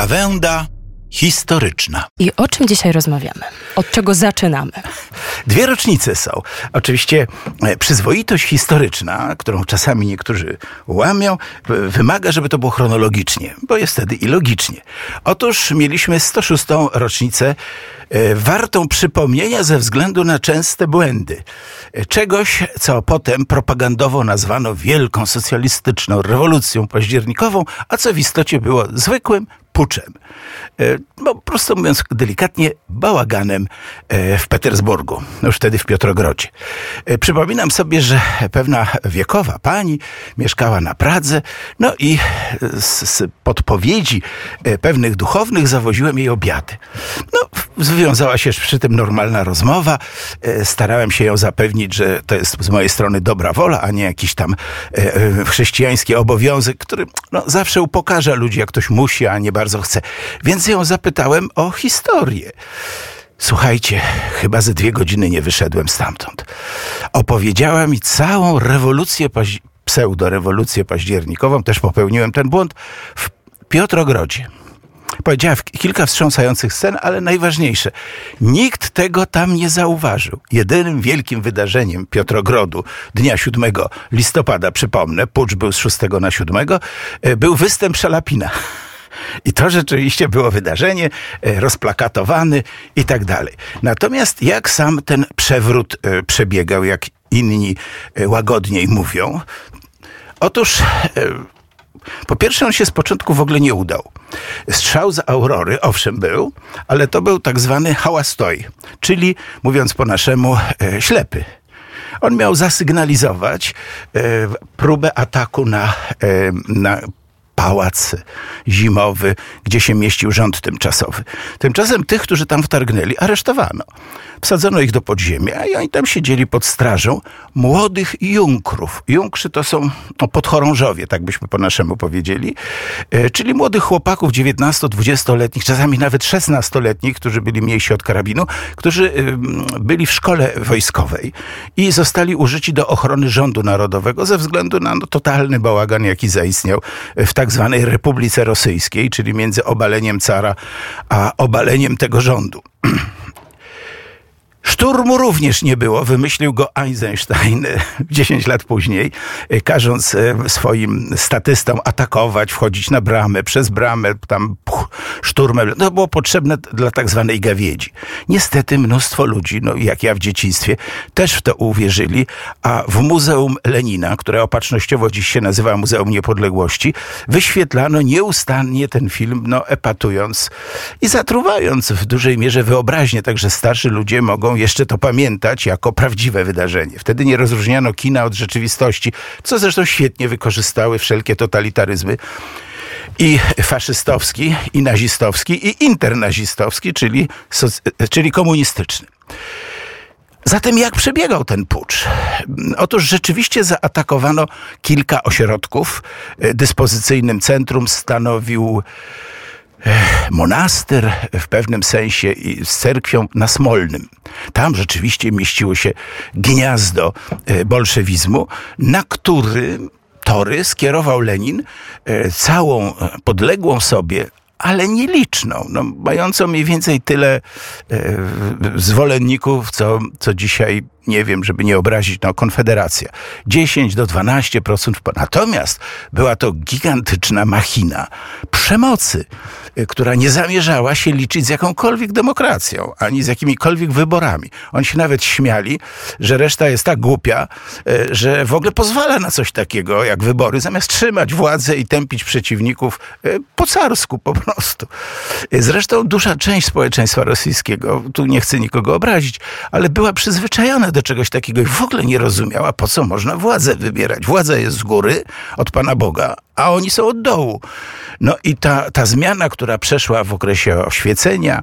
Gawęda historyczna. I o czym dzisiaj rozmawiamy? Od czego zaczynamy? Dwie rocznice są. Oczywiście e, przyzwoitość historyczna, którą czasami niektórzy łamią, wymaga, żeby to było chronologicznie, bo jest wtedy i logicznie. Otóż mieliśmy 106. rocznicę e, wartą przypomnienia ze względu na częste błędy. E, czegoś, co potem propagandowo nazwano wielką socjalistyczną rewolucją październikową, a co w istocie było zwykłym puczem. No, prosto mówiąc delikatnie, bałaganem e, w Petersburgu, już wtedy w Piotrogrodzie. E, przypominam sobie, że pewna wiekowa pani mieszkała na Pradze, no i z, z podpowiedzi pewnych duchownych zawoziłem jej obiady. No, związała się przy tym normalna rozmowa. Starałem się ją zapewnić, że to jest z mojej strony dobra wola, a nie jakiś tam chrześcijański obowiązek, który no, zawsze upokarza ludzi, jak ktoś musi, a nie bardzo chce. Więc ją zapytałem o historię. Słuchajcie, chyba ze dwie godziny nie wyszedłem stamtąd. Opowiedziała mi całą rewolucję, paź- pseudorewolucję październikową, też popełniłem ten błąd, w Piotrogrodzie. Powiedziała kilka wstrząsających scen, ale najważniejsze, nikt tego tam nie zauważył. Jedynym wielkim wydarzeniem Piotrogrodu dnia 7 listopada, przypomnę, pucz był z 6 na 7, był występ Szalapina. I to rzeczywiście było wydarzenie, rozplakatowany i tak dalej. Natomiast jak sam ten przewrót przebiegał, jak inni łagodniej mówią, otóż po pierwsze, on się z początku w ogóle nie udał. Strzał z Aurory, owszem, był, ale to był tak zwany hałastoj, czyli, mówiąc po naszemu, e, ślepy. On miał zasygnalizować e, próbę ataku na, e, na pałac zimowy, gdzie się mieścił rząd tymczasowy. Tymczasem tych, którzy tam wtargnęli, aresztowano. Wsadzono ich do podziemia i oni tam siedzieli pod strażą młodych junkrów. Junkrzy to są no, podchorążowie, tak byśmy po naszemu powiedzieli, e, czyli młodych chłopaków 19-20-letnich, czasami nawet 16-letnich, którzy byli mniejsi od karabinu, którzy e, byli w szkole wojskowej i zostali użyci do ochrony rządu narodowego ze względu na no, totalny bałagan, jaki zaistniał w tak zwanej Republice Rosyjskiej, czyli między obaleniem cara a obaleniem tego rządu. Szturmu również nie było, wymyślił go Eisenstein 10 lat później, każąc swoim statystom atakować, wchodzić na bramę, przez bramę, tam puch, szturmem. To było potrzebne dla tak zwanej gawiedzi. Niestety mnóstwo ludzi, no jak ja w dzieciństwie, też w to uwierzyli, a w Muzeum Lenina, które opatrznościowo dziś się nazywa Muzeum Niepodległości, wyświetlano nieustannie ten film, no epatując i zatruwając w dużej mierze wyobraźnię, także starszy ludzie mogą jeszcze to pamiętać jako prawdziwe wydarzenie. Wtedy nie rozróżniano kina od rzeczywistości, co zresztą świetnie wykorzystały wszelkie totalitaryzmy i faszystowski, i nazistowski, i internazistowski, czyli, czyli komunistyczny. Zatem jak przebiegał ten pucz? Otóż rzeczywiście zaatakowano kilka ośrodków. Dyspozycyjnym centrum stanowił monaster w pewnym sensie z cerkwią na Smolnym. Tam rzeczywiście mieściło się gniazdo bolszewizmu, na który tory skierował Lenin całą podległą sobie ale nieliczną, no, mającą mniej więcej tyle e, zwolenników, co, co dzisiaj, nie wiem, żeby nie obrazić, no, Konfederacja. 10 do 12%. Natomiast była to gigantyczna machina przemocy, która nie zamierzała się liczyć z jakąkolwiek demokracją, ani z jakimikolwiek wyborami. Oni się nawet śmiali, że reszta jest tak głupia, że w ogóle pozwala na coś takiego jak wybory, zamiast trzymać władzę i tępić przeciwników po carsku po prostu. Zresztą duża część społeczeństwa rosyjskiego, tu nie chcę nikogo obrazić, ale była przyzwyczajona do czegoś takiego i w ogóle nie rozumiała, po co można władzę wybierać. Władza jest z góry, od Pana Boga, a oni są od dołu. No i ta, ta zmiana, która przeszła w okresie oświecenia,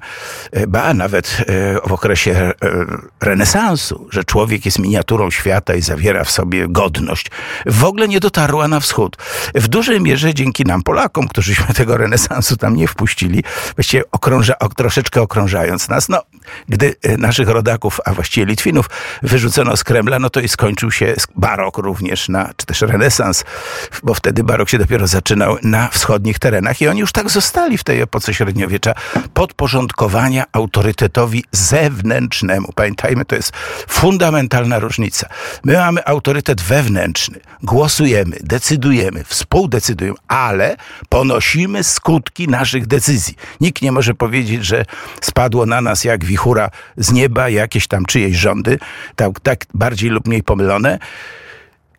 ba nawet w okresie renesansu, że człowiek jest miniaturą świata i zawiera w sobie godność, w ogóle nie dotarła na wschód. W dużej mierze dzięki nam, Polakom, którzyśmy tego renesansu tam nie wpuścili, właściwie okrąża, troszeczkę okrążając nas, no, gdy naszych rodaków, a właściwie Litwinów, wyrzucono z Kremla, no to i skończył się barok również, na, czy też renesans, bo wtedy barok się dopiero zaczynał na wschodnich terenach terenach i oni już tak zostali w tej epoce średniowiecza podporządkowania autorytetowi zewnętrznemu. Pamiętajmy, to jest fundamentalna różnica. My mamy autorytet wewnętrzny, głosujemy, decydujemy, współdecydujemy, ale ponosimy skutki naszych decyzji. Nikt nie może powiedzieć, że spadło na nas jak wichura z nieba jakieś tam czyjeś rządy, tak, tak bardziej lub mniej pomylone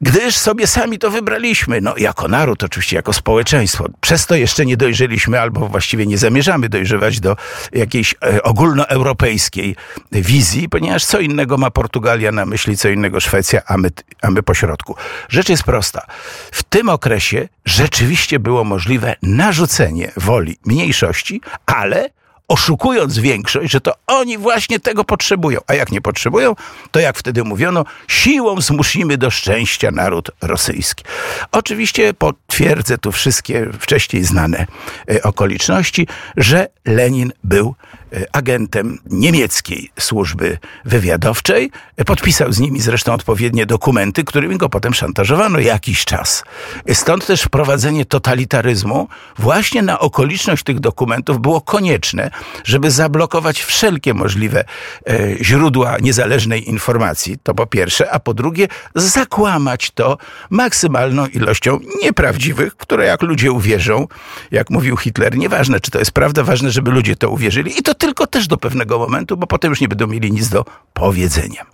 gdyż sobie sami to wybraliśmy. No, jako naród, oczywiście, jako społeczeństwo. Przez to jeszcze nie dojrzeliśmy, albo właściwie nie zamierzamy dojrzewać do jakiejś e, ogólnoeuropejskiej wizji, ponieważ co innego ma Portugalia na myśli, co innego Szwecja, a my, a my pośrodku. Rzecz jest prosta. W tym okresie rzeczywiście było możliwe narzucenie woli mniejszości, ale oszukując większość, że to oni właśnie tego potrzebują. A jak nie potrzebują, to jak wtedy mówiono, siłą zmusimy do szczęścia naród rosyjski. Oczywiście potwierdzę tu wszystkie wcześniej znane e, okoliczności, że Lenin był E, agentem niemieckiej służby wywiadowczej. Podpisał z nimi zresztą odpowiednie dokumenty, którymi go potem szantażowano jakiś czas. Stąd też wprowadzenie totalitaryzmu właśnie na okoliczność tych dokumentów było konieczne, żeby zablokować wszelkie możliwe e, źródła niezależnej informacji, to po pierwsze, a po drugie zakłamać to maksymalną ilością nieprawdziwych, które jak ludzie uwierzą, jak mówił Hitler, nieważne czy to jest prawda, ważne, żeby ludzie to uwierzyli i to tylko też do pewnego momentu, bo potem już nie będą mieli nic do powiedzenia.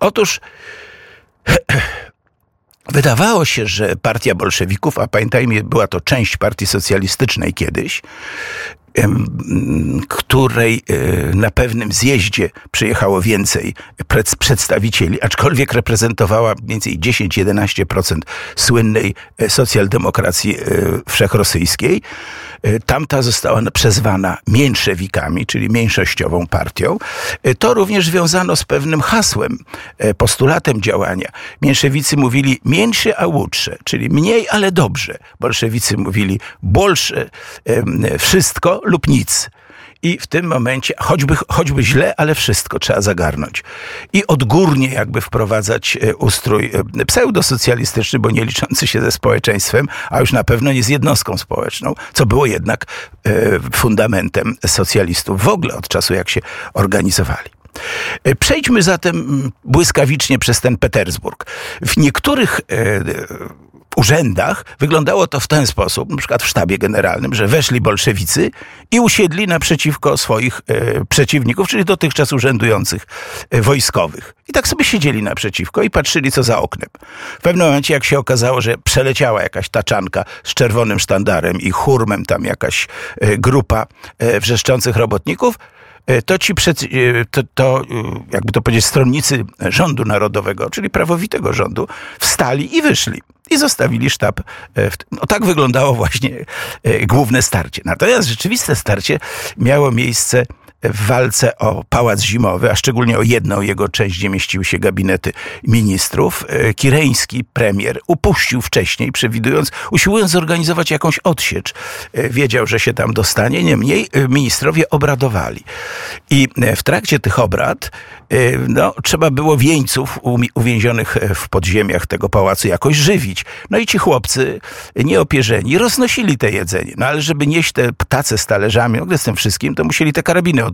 Otóż Wydawało się, że partia bolszewików, a pamiętajmy, była to część partii socjalistycznej kiedyś, której e, na pewnym zjeździe przyjechało więcej przedstawicieli, aczkolwiek reprezentowała mniej więcej 10-11% słynnej e, socjaldemokracji e, wszechrosyjskiej. Tamta została przezwana mniejszewikami, czyli mniejszościową partią. To również wiązano z pewnym hasłem, postulatem działania. Mniejszewicy mówili mniejsze, a łudsze, czyli mniej, ale dobrze. Bolszewicy mówili bolsze, wszystko, lub nic. I w tym momencie, choćby, choćby źle, ale wszystko trzeba zagarnąć. I odgórnie jakby wprowadzać e, ustrój e, pseudosocjalistyczny, bo nie liczący się ze społeczeństwem, a już na pewno nie z jednostką społeczną, co było jednak e, fundamentem socjalistów w ogóle od czasu, jak się organizowali. Przejdźmy zatem błyskawicznie przez ten Petersburg. W niektórych urzędach wyglądało to w ten sposób, na przykład w sztabie generalnym, że weszli bolszewicy i usiedli naprzeciwko swoich e, przeciwników, czyli dotychczas urzędujących e, wojskowych. I tak sobie siedzieli naprzeciwko i patrzyli, co za oknem. W pewnym momencie, jak się okazało, że przeleciała jakaś taczanka z czerwonym sztandarem i hurmem tam jakaś e, grupa e, wrzeszczących robotników, to ci przed, e, to, to, jakby to powiedzieć, stronnicy rządu narodowego, czyli prawowitego rządu, wstali i wyszli i zostawili sztab. E, no tak wyglądało właśnie e, główne starcie. Natomiast rzeczywiste starcie miało miejsce w walce o Pałac Zimowy, a szczególnie o jedną jego część, gdzie mieściły się gabinety ministrów, e, kireński premier upuścił wcześniej, przewidując, usiłując zorganizować jakąś odsiecz. Wiedział, że się tam dostanie, niemniej ministrowie obradowali. I w trakcie tych obrad no, trzeba było wieńców uwięzionych w podziemiach tego pałacu jakoś żywić. No i ci chłopcy, nieopierzeni, roznosili te jedzenie. No ale żeby nieść te ptace z talerzami, no, z tym wszystkim, to musieli te karabiny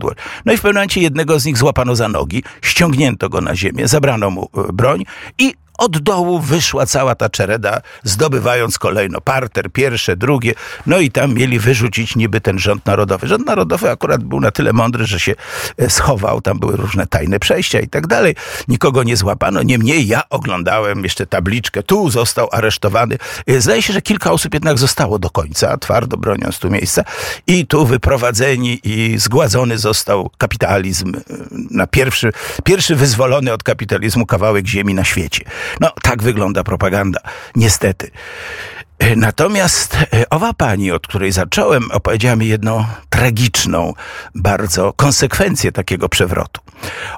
No i w pewnym momencie jednego z nich złapano za nogi, ściągnięto go na ziemię, zabrano mu e, broń i od dołu wyszła cała ta czereda, zdobywając kolejno parter, pierwsze, drugie. No i tam mieli wyrzucić niby ten rząd narodowy. Rząd narodowy akurat był na tyle mądry, że się e, schował. Tam były różne tajne przejścia i tak dalej. Nikogo nie złapano. Niemniej ja oglądałem jeszcze tabliczkę. Tu został aresztowany. E, zdaje się, że kilka osób jednak zostało do końca, twardo broniąc tu miejsca. I tu wyprowadzeni i zgładzony został kapitalizm e, na pierwszy, pierwszy wyzwolony od kapitalizmu kawałek ziemi na świecie. No, tak wygląda propaganda. Niestety. E, natomiast e, owa pani, od której zacząłem, opowiedziała mi jedną tragiczną bardzo konsekwencję takiego przewrotu.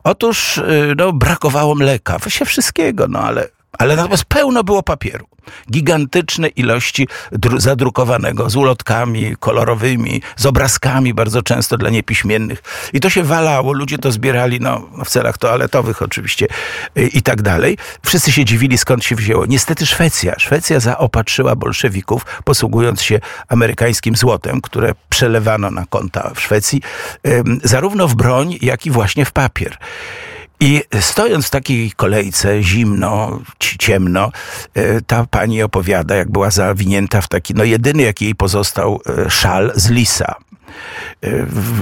Otóż e, no, brakowało mleka, się wszystkiego, no ale Ale natomiast pełno było papieru. Gigantyczne ilości zadrukowanego z ulotkami kolorowymi, z obrazkami bardzo często dla niepiśmiennych. I to się walało, ludzie to zbierali no, w celach toaletowych oczywiście y, i tak dalej. Wszyscy się dziwili skąd się wzięło. Niestety Szwecja. Szwecja zaopatrzyła bolszewików, posługując się amerykańskim złotem, które przelewano na konta w Szwecji, zarówno w broń, jak i właśnie w papier. I stojąc w takiej kolejce, zimno, ciemno, e, ta pani opowiada, jak była zawinięta w taki, no jedyny, jaki jej pozostał, e, szal z lisa.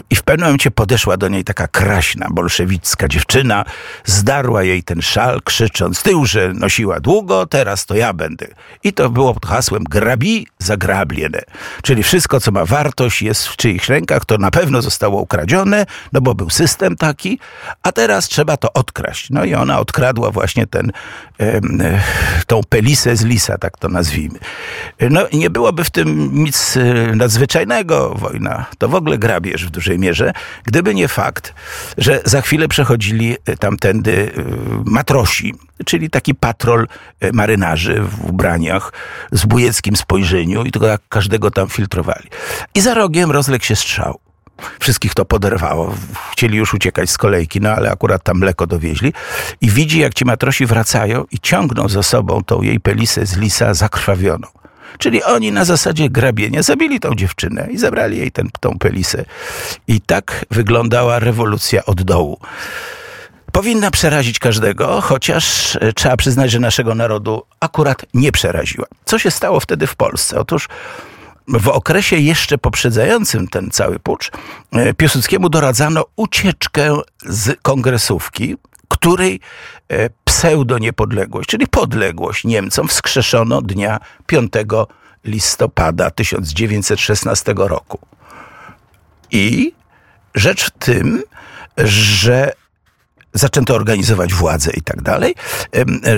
I w pewnym momencie podeszła do niej taka kraśna, bolszewicka dziewczyna, zdarła jej ten szal, krzycząc, ty już nosiła długo, teraz to ja będę. I to było pod hasłem grabi zagrabliene. Czyli wszystko, co ma wartość, jest w czyichś rękach, to na pewno zostało ukradzione, no bo był system taki, a teraz trzeba to odkraść. No i ona odkradła właśnie ten, tą pelisę z lisa, tak to nazwijmy. No nie byłoby w tym nic e, nadzwyczajnego, wojna to w ogóle grabież w dużej mierze, gdyby nie fakt, że za chwilę przechodzili e, tamtędy e, matrosi, czyli taki patrol e, marynarzy w ubraniach z bujeckim spojrzeniu i tylko każdego tam filtrowali. I za rogiem rozległ się strzał. Wszystkich to poderwało. Chcieli już uciekać z kolejki, no ale akurat tam mleko dowieźli. I widzi, jak ci matrosi wracają i ciągną za sobą tą jej pelisę z lisa zakrwawioną. Czyli oni na zasadzie grabienia zabili tą dziewczynę i zabrali jej ten, tą pelisę. I tak wyglądała rewolucja od dołu. Powinna przerazić każdego, chociaż e, trzeba przyznać, że naszego narodu akurat nie przeraziła. Co się stało wtedy w Polsce? Otóż w okresie jeszcze poprzedzającym ten cały pucz e, Piłsudskiemu doradzano ucieczkę z kongresówki, której e, pseudo-niepodległość, czyli podległość Niemcom wskrzeszono dnia 5 listopada 1916 roku. I rzecz w tym, że zaczęto organizować władzę i tak dalej,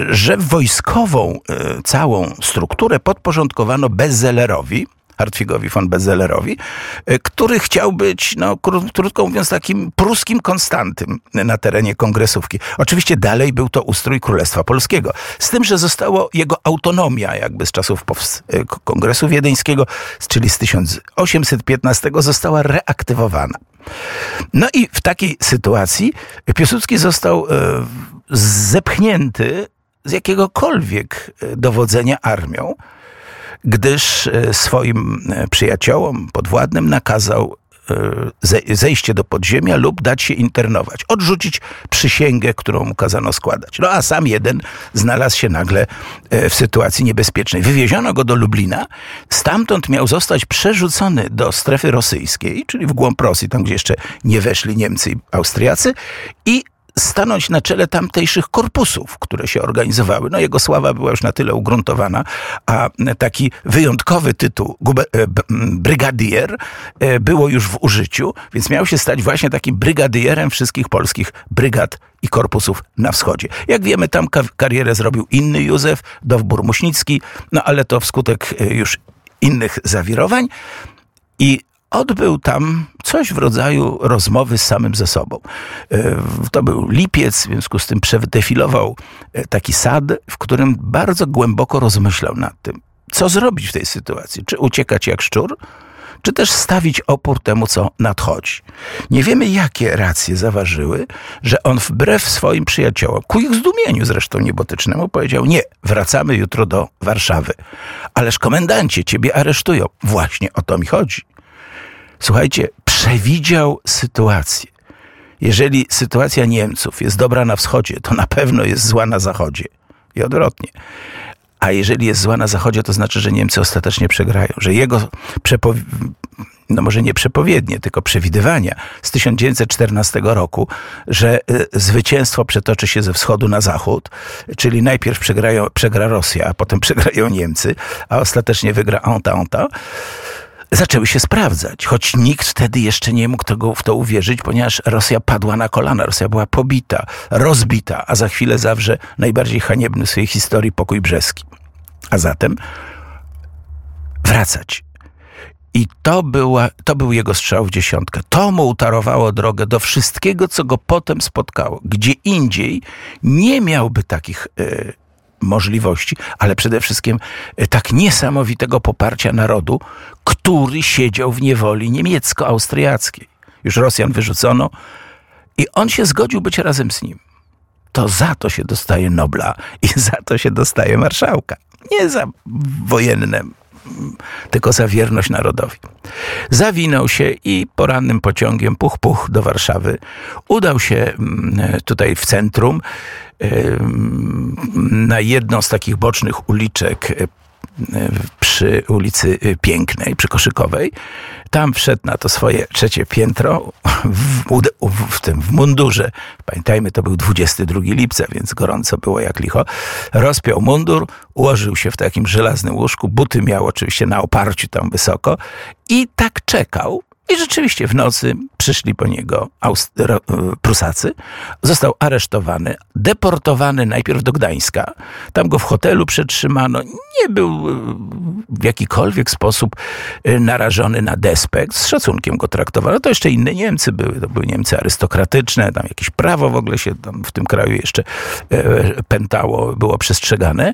że wojskową e, całą strukturę podporządkowano Bezelerowi, Hartwigowi von Bezellerowi, e, który chciał być, no, krótko mówiąc, takim pruskim konstantym na terenie kongresówki. Oczywiście dalej był to ustrój Królestwa Polskiego. Z tym, że zostało jego autonomia jakby z czasów e, Kongresu Wiedeńskiego, czyli z 1815 została reaktywowana. No i w takiej sytuacji Piłsudski został e, zepchnięty z jakiegokolwiek dowodzenia armią, gdyż e, swoim e, przyjaciołom, podwładnym nakazał e, zejście do podziemia lub dać się internować, odrzucić przysięgę, którą mu kazano składać. No a sam jeden znalazł się nagle w sytuacji niebezpiecznej. Wywieziono go do Lublina, stamtąd miał zostać przerzucony do strefy rosyjskiej, czyli w głąb Rosji, tam gdzie jeszcze nie weszli Niemcy i Austriacy i stanąć na czele tamtejszych korpusów, które się organizowały. No jego sława była już na tyle ugruntowana, a taki wyjątkowy tytuł e, brygadier e, było już w użyciu, więc miał się stać właśnie takim brygadierem wszystkich polskich brygad i korpusów na wschodzie. Jak wiemy, tam karierę zrobił inny Józef, Dowbór Muśnicki, no ale to wskutek e, już innych zawirowań. I odbył tam coś w rodzaju rozmowy z samym ze sobą. E, to był lipiec, w związku z tym przedefilował e, taki sad, w którym bardzo głęboko rozmyślał nad tym, co zrobić w tej sytuacji. Czy uciekać jak szczur, czy też stawić opór temu, co nadchodzi. Nie wiemy, jakie racje zaważyły, że on wbrew swoim przyjaciołom, ku ich zdumieniu zresztą niebotycznemu, powiedział: Nie, wracamy jutro do Warszawy. Ależ komendancie, ciebie aresztują. Właśnie o to mi chodzi. Słuchajcie, przewidział sytuację. Jeżeli sytuacja Niemców jest dobra na wschodzie, to na pewno jest zła na zachodzie. I odwrotnie. A jeżeli jest zła na zachodzie, to znaczy, że Niemcy ostatecznie przegrają, że jego przepow- no może nie przepowiednie, tylko przewidywania z 1914 roku, że y, zwycięstwo przetoczy się ze wschodu na zachód, czyli najpierw przegrają, przegra Rosja, a potem przegrają Niemcy, a ostatecznie wygra Entente zaczęły się sprawdzać, choć nikt wtedy jeszcze nie mógł tego, w to uwierzyć, ponieważ Rosja padła na kolana, Rosja była pobita, rozbita, a za chwilę zawrze najbardziej haniebny w swojej historii pokój brzeski. A zatem wracać. I to, była, to był jego strzał w dziesiątkę. To mu utarowało drogę do wszystkiego, co go potem spotkało. Gdzie indziej nie miałby takich y, możliwości, ale przede wszystkim e, tak niesamowitego poparcia narodu, który siedział w niewoli niemiecko-austriackiej. Już Rosjan wyrzucono i on się zgodził być razem z nim. To za to się dostaje Nobla i za to się dostaje marszałka. Nie za wojenne tylko za wierność narodowi. Zawinął się i porannym pociągiem puch puch do Warszawy. Udał się mm, tutaj w centrum na jedną z takich bocznych uliczek przy ulicy Pięknej, przy Koszykowej. Tam wszedł na to swoje trzecie piętro w, w, w, tym w mundurze. Pamiętajmy, to był 22 lipca, więc gorąco było jak licho. Rozpiął mundur, ułożył się w takim żelaznym łóżku. Buty miał oczywiście na oparciu tam wysoko i tak czekał, i rzeczywiście w nocy przyszli po niego Austro- e, Prusacy. Został aresztowany, deportowany najpierw do Gdańska. Tam go w hotelu przetrzymano. Nie był e, w jakikolwiek sposób e, narażony na despekt. Z szacunkiem go traktowano. To jeszcze inne Niemcy były. To były Niemcy arystokratyczne. Tam jakieś prawo w ogóle się w tym kraju jeszcze pętało, było przestrzegane.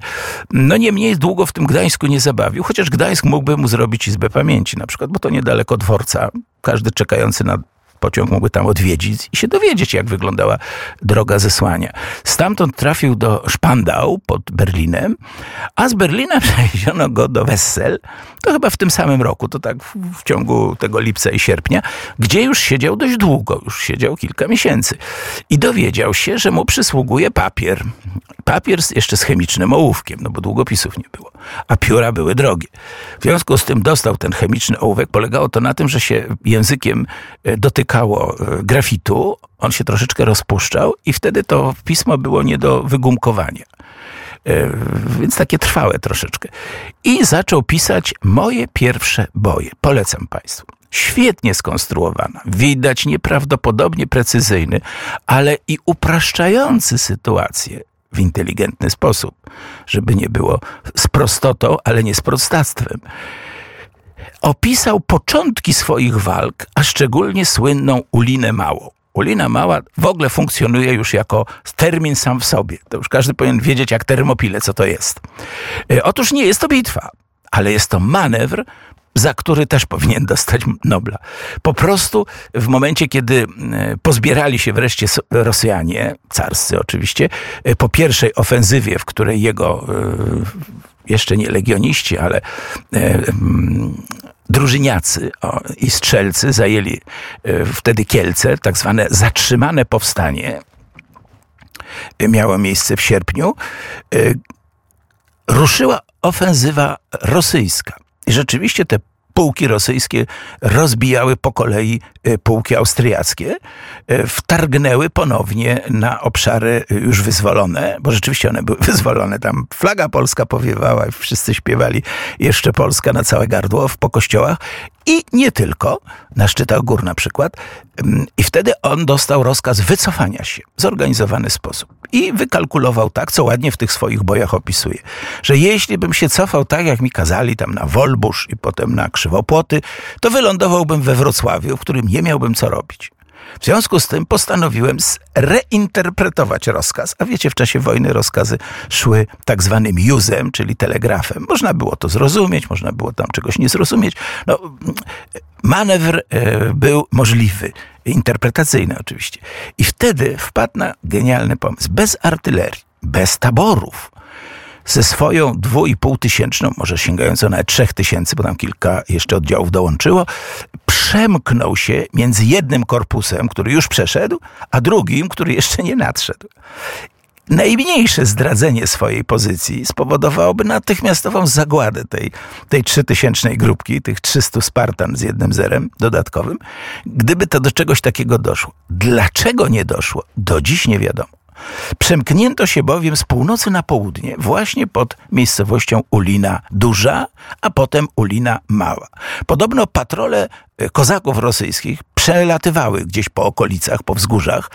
No niemniej długo w tym Gdańsku nie zabawił, chociaż Gdańsk mógłby mu zrobić izbę pamięci na przykład, bo to niedaleko dworca każdy czekający na pociąg mógłby tam odwiedzić i się dowiedzieć, jak wyglądała droga zesłania. Stamtąd trafił do Szpandau pod Berlinem, a z Berlina przewieziono go do Wessel, to chyba w tym samym roku, to tak w, w ciągu tego lipca i sierpnia, gdzie już siedział dość długo, już siedział kilka miesięcy. I dowiedział się, że mu przysługuje papier. Papier jeszcze z chemicznym ołówkiem, no bo długopisów nie było, a pióra były drogie. W związku z tym dostał ten chemiczny ołówek. Polegało to na tym, że się językiem e, e, grafitu, on się troszeczkę rozpuszczał i wtedy to pismo było nie do wygumkowania. E, więc takie trwałe troszeczkę. I zaczął pisać moje pierwsze boje. Polecam Państwu. Świetnie skonstruowana, widać nieprawdopodobnie precyzyjny, ale i upraszczający sytuację w inteligentny sposób, żeby nie było z prostotą, ale nie z prostactwem. Opisał początki swoich walk, a szczególnie słynną Ulinę Małą. Ulina Mała w ogóle funkcjonuje już jako termin sam w sobie. To już każdy powinien wiedzieć, jak termopile, co to jest. E, otóż nie jest to bitwa, ale jest to manewr, za który też powinien dostać Nobla. Po prostu w momencie, kiedy e, pozbierali się wreszcie Rosjanie, carscy oczywiście, e, po pierwszej ofensywie, w której jego jeszcze nie legioniści, ale drużyniacy o, i strzelcy zajęli e, wtedy Kielce, tak zwane zatrzymane powstanie. E, miało miejsce w sierpniu. E, ruszyła ofensywa rosyjska. I rzeczywiście te pułki rosyjskie rozbijały po kolei pułki austriackie, e, wtargnęły ponownie na obszary już wyzwolone, bo rzeczywiście one były wyzwolone. Tam flaga polska powiewała, wszyscy śpiewali jeszcze Polska na całe gardło po kościołach i nie tylko, na szczytach gór na przykład. Mm, I wtedy on dostał rozkaz wycofania się w zorganizowany sposób. I wykalkulował tak, co ładnie w tych swoich bojach opisuje, że jeśli bym się cofał tak, jak mi kazali tam na Wolbusz i potem na Krzywopłoty, to wylądowałbym we Wrocławiu, w którym nie miałbym co robić. W związku z tym postanowiłem reinterpretować rozkaz. A wiecie, w czasie wojny rozkazy szły tak zwanym juzem, czyli telegrafem. Można było to zrozumieć, można było tam czegoś nie zrozumieć. No, manewr e, był możliwy, interpretacyjny oczywiście. I wtedy wpadł na genialny pomysł. Bez artylerii, bez taborów, ze swoją dwóch tysięczną, może sięgającą nawet trzech tysięcy, bo tam kilka jeszcze oddziałów dołączyło, przemknął się między jednym korpusem, który już przeszedł, a drugim, który jeszcze nie nadszedł. Najmniejsze zdradzenie swojej pozycji spowodowałoby natychmiastową zagładę tej, tej trzytysięcznej grupki, tych 300 Spartan z jednym zerem dodatkowym, gdyby to do czegoś takiego doszło. Dlaczego nie doszło? Do dziś nie wiadomo. Przemknięto się bowiem z północy na południe, właśnie pod miejscowością Ulina Duża, a potem Ulina Mała. Podobno patrole e, kozaków rosyjskich przelatywały gdzieś po okolicach, po wzgórzach,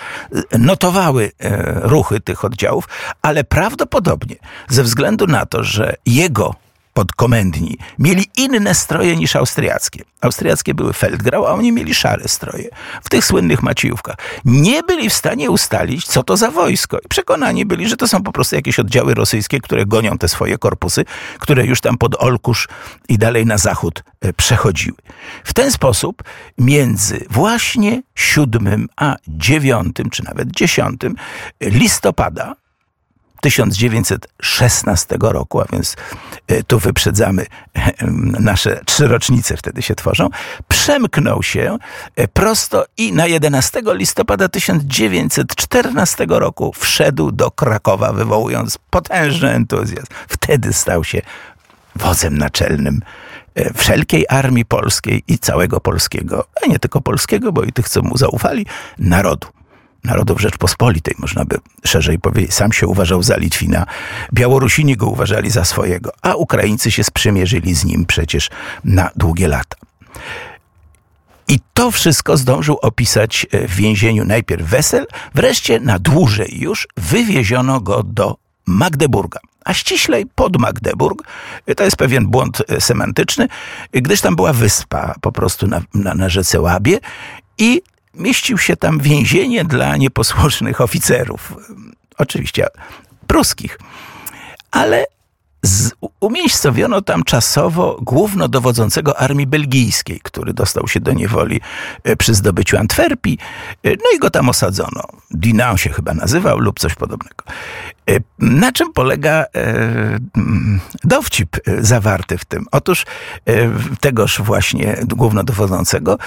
e, notowały e, ruchy tych oddziałów, ale prawdopodobnie ze względu na to, że jego podkomendni mieli inne stroje niż austriackie. Austriackie były Feldgrau, a oni mieli szare stroje. W tych słynnych maciejówkach. Nie byli w stanie ustalić, co to za wojsko. I przekonani byli, że to są po prostu jakieś oddziały rosyjskie, które gonią te swoje korpusy, które już tam pod Olkusz i dalej na zachód e, przechodziły. W ten sposób między właśnie 7 a 9, czy nawet 10 listopada 1916 roku, a więc e, tu wyprzedzamy nasze trzy rocznice, wtedy się tworzą, przemknął się e, prosto i na 11 listopada 1914 roku wszedł do Krakowa, wywołując potężny entuzjazm. Wtedy stał się wodzem naczelnym e, wszelkiej armii polskiej i całego polskiego, a nie tylko polskiego, bo i tych, co mu zaufali, narodu narodów Rzeczpospolitej, można by szerzej powiedzieć. Sam się uważał za Litwina. Białorusini go uważali za swojego, a Ukraińcy się sprzymierzyli z nim przecież na długie lata. I to wszystko zdążył opisać e, w więzieniu najpierw Wesel, wreszcie na dłużej już wywieziono go do Magdeburga a ściślej pod Magdeburg. E, to jest pewien błąd e, semantyczny, gdyż tam była wyspa po prostu na, na, na rzece Łabie i mieścił się tam więzienie dla nieposłusznych oficerów, oczywiście pruskich. Ale z, umiejscowiono tam czasowo głównodowodzącego armii belgijskiej, który dostał się do niewoli e, przy zdobyciu Antwerpii, e, no i go tam osadzono. Dinan się chyba nazywał lub coś podobnego. E, na czym polega dowcip zawarty w tym? Otóż tegoż właśnie głównodowodzącego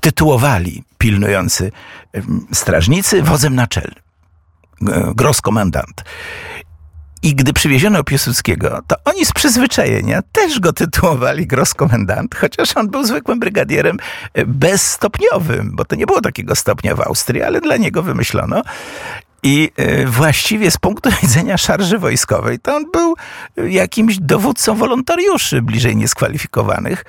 tytułowali pilnujący strażnicy wodzem naczelnym. Grosskomandant. I gdy przywieziono Piłsudskiego, to oni z przyzwyczajenia też go tytułowali grosskomendant, chociaż on był zwykłym brygadierem e, bezstopniowym, bo to nie było takiego stopnia w Austrii, ale dla niego wymyślono. I e, właściwie z punktu widzenia szarży wojskowej, to on był jakimś dowódcą wolontariuszy bliżej nieskwalifikowanych,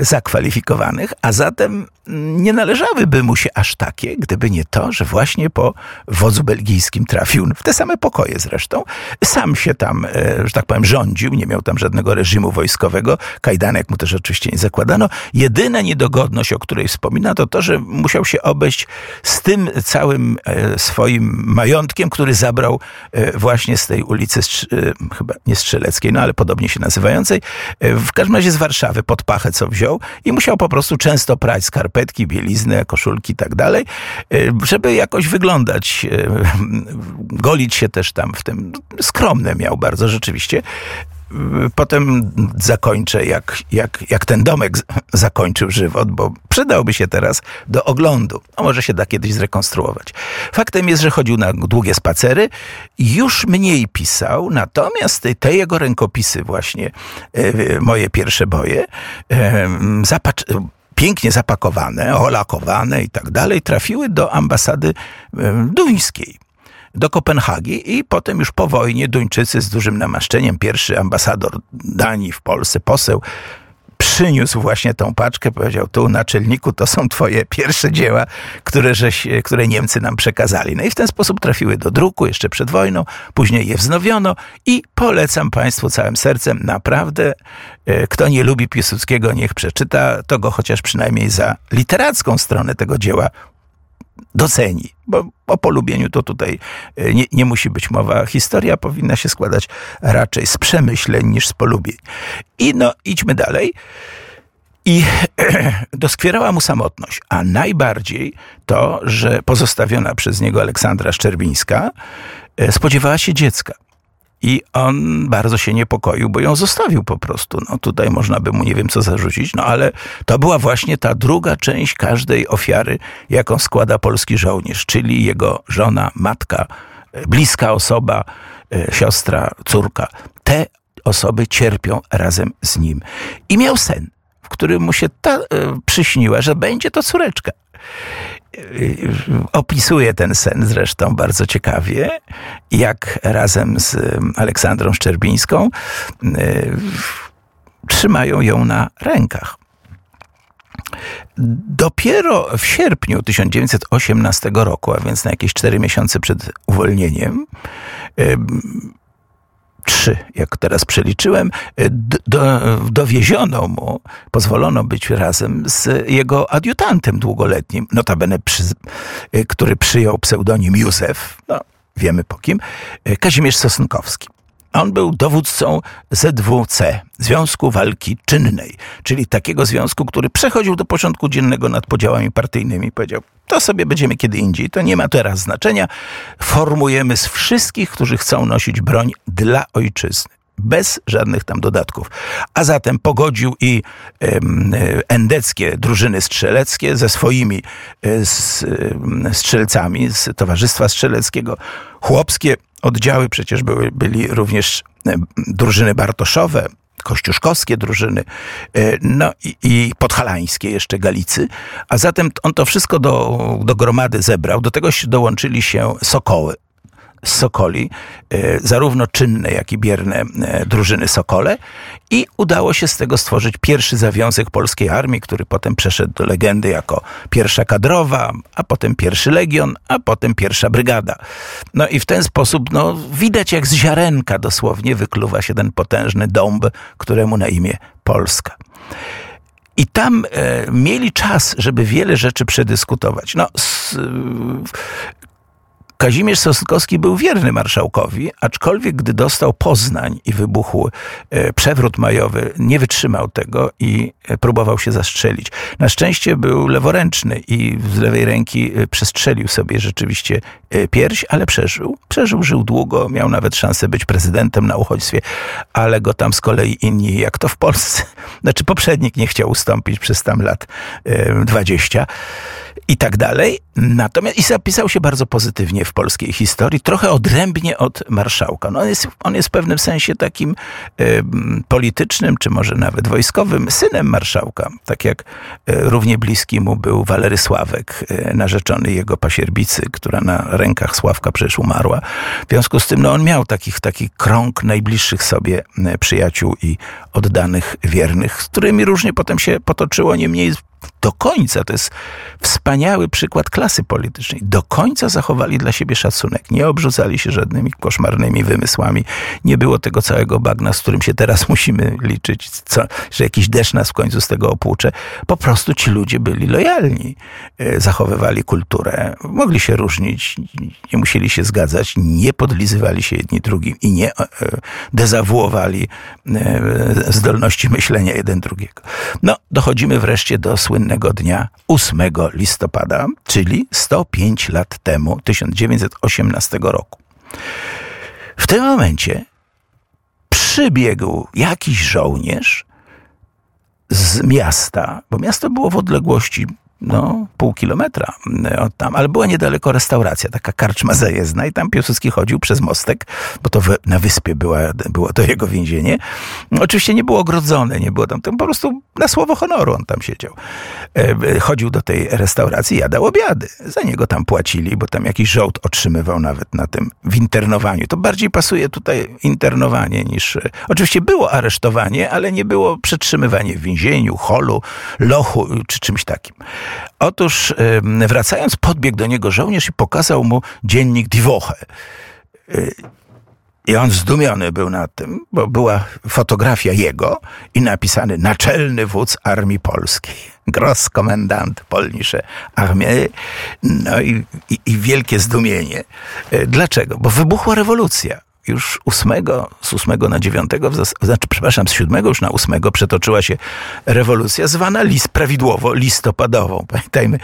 zakwalifikowanych, a zatem nie należałyby mu się aż takie, gdyby nie to, że właśnie po wodzu belgijskim trafił, w te same pokoje zresztą, sam się tam, e, że tak powiem, rządził, nie miał tam żadnego reżimu wojskowego, kajdanek mu też oczywiście nie zakładano. Jedyna niedogodność, o której wspomina, to to, że musiał się obejść z tym całym e, swoim majątkiem, który zabrał e, właśnie z tej ulicy, chyba nie Strzeleckiej, no ale podobnie się nazywającej, w każdym razie z Warszawy, pod pachę, co wziął i musiał po prostu często prać skarpetki, bieliznę, koszulki i tak dalej, żeby jakoś wyglądać, golić się też tam w tym. Skromne miał bardzo rzeczywiście. Potem zakończę, jak, jak, jak ten domek zakończył żywot, bo przydałby się teraz do oglądu. A może się da kiedyś zrekonstruować. Faktem jest, że chodził na długie spacery, już mniej pisał, natomiast te jego rękopisy, właśnie e, moje pierwsze boje, e, zapacz pięknie zapakowane, olakowane i tak dalej, trafiły do ambasady e, duńskiej do Kopenhagi i potem już po wojnie Duńczycy z dużym namaszczeniem, pierwszy ambasador Danii w Polsce, poseł, przyniósł właśnie tą paczkę, powiedział tu naczelniku, to są twoje pierwsze dzieła, które, żeś, które Niemcy nam przekazali. No i w ten sposób trafiły do druku jeszcze przed wojną, później je wznowiono i polecam Państwu całym sercem, naprawdę, e, kto nie lubi Piłsudskiego, niech przeczyta, to go chociaż przynajmniej za literacką stronę tego dzieła doceni, bo o polubieniu to tutaj e, nie, nie, musi być mowa. Historia powinna się składać raczej z przemyśleń niż z polubień. I no, idźmy dalej. I doskwierała mu samotność, a najbardziej to, że pozostawiona przez niego Aleksandra Szczerbińska e, spodziewała się dziecka. I on bardzo się niepokoił, bo ją zostawił po prostu. No tutaj można by mu nie wiem co zarzucić, no ale to była właśnie ta druga część każdej ofiary, jaką składa polski żołnierz, czyli jego żona, matka, bliska osoba, e, siostra, córka. Te osoby cierpią razem z nim. I miał sen, w którym mu się ta e, przyśniła, że będzie to córeczka opisuje ten sen zresztą bardzo ciekawie, jak razem z Aleksandrą Szczerbińską trzymają ją na rękach. Dopiero w sierpniu 1918 roku, a więc na jakieś cztery miesiące przed uwolnieniem, trzy, jak teraz przeliczyłem, do, dowieziono mu, pozwolono być razem z jego adiutantem długoletnim, notabene, przy, który przyjął pseudonim Józef, no, wiemy po kim, Kazimierz Sosnkowski. On był dowódcą ZWC, Związku Walki Czynnej, czyli takiego związku, który przechodził do porządku dziennego nad podziałami partyjnymi. Powiedział, to sobie będziemy kiedy indziej, to nie ma teraz znaczenia. Formujemy z wszystkich, którzy chcą nosić broń dla ojczyzny bez żadnych tam dodatków. A zatem pogodził i e, endeckie drużyny strzeleckie ze swoimi e, z, strzelcami z Towarzystwa Strzeleckiego, chłopskie oddziały przecież były, byli również drużyny bartoszowe, kościuszkowskie drużyny, e, no i, i podhalańskie jeszcze Galicy, a zatem on to wszystko do, do gromady zebrał, do tego dołączyli się Sokoły, Sokoli, e, zarówno czynne, jak i bierne e, drużyny Sokole i udało się z tego stworzyć pierwszy zawiązek polskiej armii, który potem przeszedł do legendy jako pierwsza kadrowa, a potem pierwszy legion, a potem pierwsza brygada. No i w ten sposób no, widać jak z ziarenka dosłownie wykluwa się ten potężny dąb, któremu na imię Polska. I tam e, mieli czas, żeby wiele rzeczy przedyskutować. No, s, Kazimierz Sosnkowski był wierny marszałkowi, aczkolwiek gdy dostał Poznań i wybuchł e, przewrót majowy, nie wytrzymał tego i e, próbował się zastrzelić. Na szczęście był leworęczny i z lewej ręki e, przestrzelił sobie rzeczywiście pierś, ale przeżył. Przeżył, żył długo, miał nawet szansę być prezydentem na uchodźstwie, ale go tam z kolei inni, jak to w Polsce, znaczy poprzednik nie chciał ustąpić przez tam lat 20 i tak dalej. Natomiast i zapisał się bardzo pozytywnie w polskiej historii, trochę odrębnie od marszałka. No on, jest, on jest w pewnym sensie takim y, politycznym, czy może nawet wojskowym synem marszałka. Tak jak y, równie bliski mu był Walery Sławek, y, narzeczony jego pasierbicy, która na rękach Sławka przecież umarła. W związku z tym no, on miał takich, taki krąg najbliższych sobie przyjaciół i oddanych wiernych, z którymi różnie potem się potoczyło, niemniej do końca, to jest wspaniały przykład klasy politycznej, do końca zachowali dla siebie szacunek. Nie obrzucali się żadnymi koszmarnymi wymysłami. Nie było tego całego bagna, z którym się teraz musimy liczyć, co, że jakiś deszcz nas w końcu z tego opłucze. Po prostu ci ludzie byli lojalni. E, zachowywali kulturę. Mogli się różnić, nie musieli się zgadzać, nie podlizywali się jedni drugim i nie e, dezawuowali e, zdolności myślenia jeden drugiego. No, dochodzimy wreszcie do słynnego dnia 8 listopada, czyli 105 lat temu, 1918 roku. W tym momencie przybiegł jakiś żołnierz z miasta, bo miasto było w odległości no, pół kilometra mm, od tam, ale była niedaleko restauracja, taka karczma zajezdna i tam Piłsudski chodził przez mostek, bo to na wyspie była, było to jego więzienie. Oczywiście nie było ogrodzone, nie było tam, tam po prostu na słowo honoru on tam siedział. E, chodził do tej restauracji, jadał obiady. Za niego tam płacili, bo tam jakiś żołd otrzymywał nawet na tym w internowaniu. To bardziej pasuje tutaj internowanie niż... Oczywiście było aresztowanie, ale nie było przetrzymywanie w więzieniu, holu, lochu czy czymś takim. Otóż wracając, podbiegł do niego żołnierz i pokazał mu dziennik Diwoche. Y, I on zdumiony był nad tym, bo była fotografia jego i napisany naczelny wódz Armii Polskiej. Grosskommandant Polnische Armii. No i, i, i wielkie zdumienie. Y, dlaczego? Bo wybuchła rewolucja już 8, z 8 na 9, znaczy, przepraszam, z 7 już na 8 przetoczyła się rewolucja zwana list, prawidłowo listopadową. Pamiętajmy,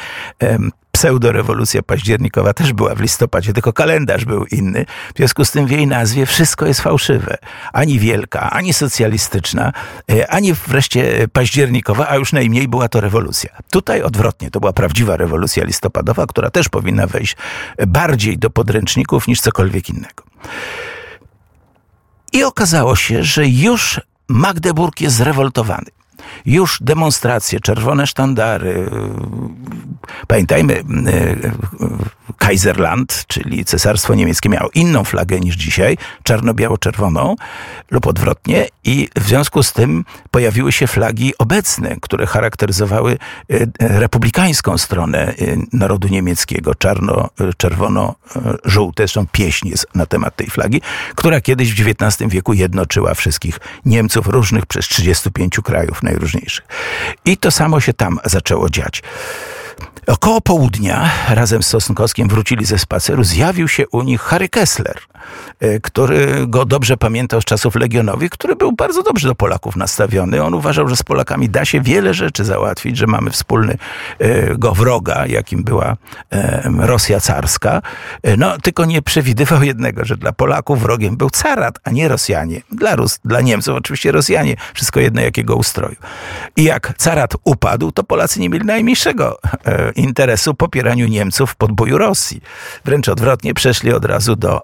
pseudorewolucja październikowa też była w listopadzie, tylko kalendarz był inny. W związku z tym w jej nazwie wszystko jest fałszywe. Ani wielka, ani socjalistyczna, e, ani wreszcie październikowa, a już najmniej była to rewolucja. Tutaj odwrotnie, to była prawdziwa rewolucja listopadowa, która też powinna wejść bardziej do podręczników niż cokolwiek innego. I okazało się, że już Magdeburg jest zrewoltowany. Już demonstracje, czerwone sztandary. Pamiętajmy, Kaiserland, czyli Cesarstwo Niemieckie, miało inną flagę niż dzisiaj, czarno-biało-czerwoną lub odwrotnie, i w związku z tym pojawiły się flagi obecne, które charakteryzowały republikańską stronę narodu niemieckiego, czarno-czerwono-żółte. Zresztą pieśń jest na temat tej flagi, która kiedyś w XIX wieku jednoczyła wszystkich Niemców różnych przez 35 krajów najróżniejszych. I to samo się tam zaczęło dziać. Około południa razem z Sosnkowskim wrócili ze spaceru. Zjawił się u nich Harry Kessler, e, który go dobrze pamiętał z czasów Legionowych, który był bardzo dobrze do Polaków nastawiony. On uważał, że z Polakami da się wiele rzeczy załatwić, że mamy wspólnego wroga, jakim była e, Rosja carska. E, no, tylko nie przewidywał jednego, że dla Polaków wrogiem był carat, a nie Rosjanie. Dla, Rus, dla Niemców oczywiście Rosjanie, wszystko jedno jakiego ustroju. I jak carat upadł, to Polacy nie mieli najmniejszego interesu popieraniu Niemców w podboju Rosji. Wręcz odwrotnie, przeszli od razu do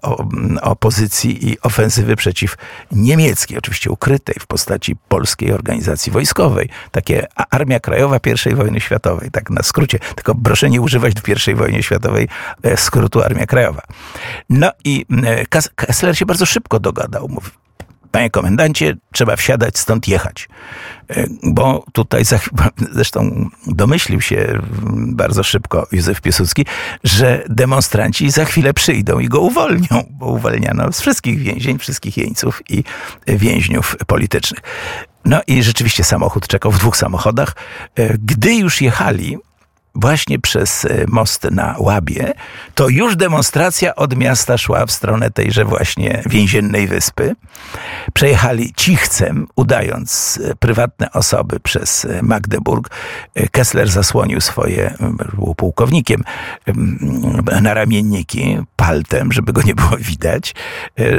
opozycji i ofensywy przeciw niemieckiej, oczywiście ukrytej w postaci polskiej organizacji wojskowej. Takie Armia Krajowa I wojny światowej, tak na skrócie. Tylko proszę nie używać w I wojnie światowej e, skrótu Armia Krajowa. No i e, Kessler się bardzo szybko dogadał. Mówi, Panie komendancie, trzeba wsiadać, stąd jechać. E, bo tutaj, zresztą domyślił się bardzo szybko Józef Piłsudski, że demonstranci za chwilę przyjdą i go uwolnią, bo uwalniano z wszystkich więzień, wszystkich jeńców i więźniów politycznych. No i rzeczywiście samochód czekał w dwóch samochodach. E, gdy już jechali, właśnie przez e, most na Łabie, to już demonstracja od miasta szła w stronę tejże właśnie więziennej wyspy. Przejechali cichcem, udając e, prywatne osoby przez e, Magdeburg. Kessler zasłonił swoje, był pułkownikiem, naramienniki paltem, żeby go nie było widać.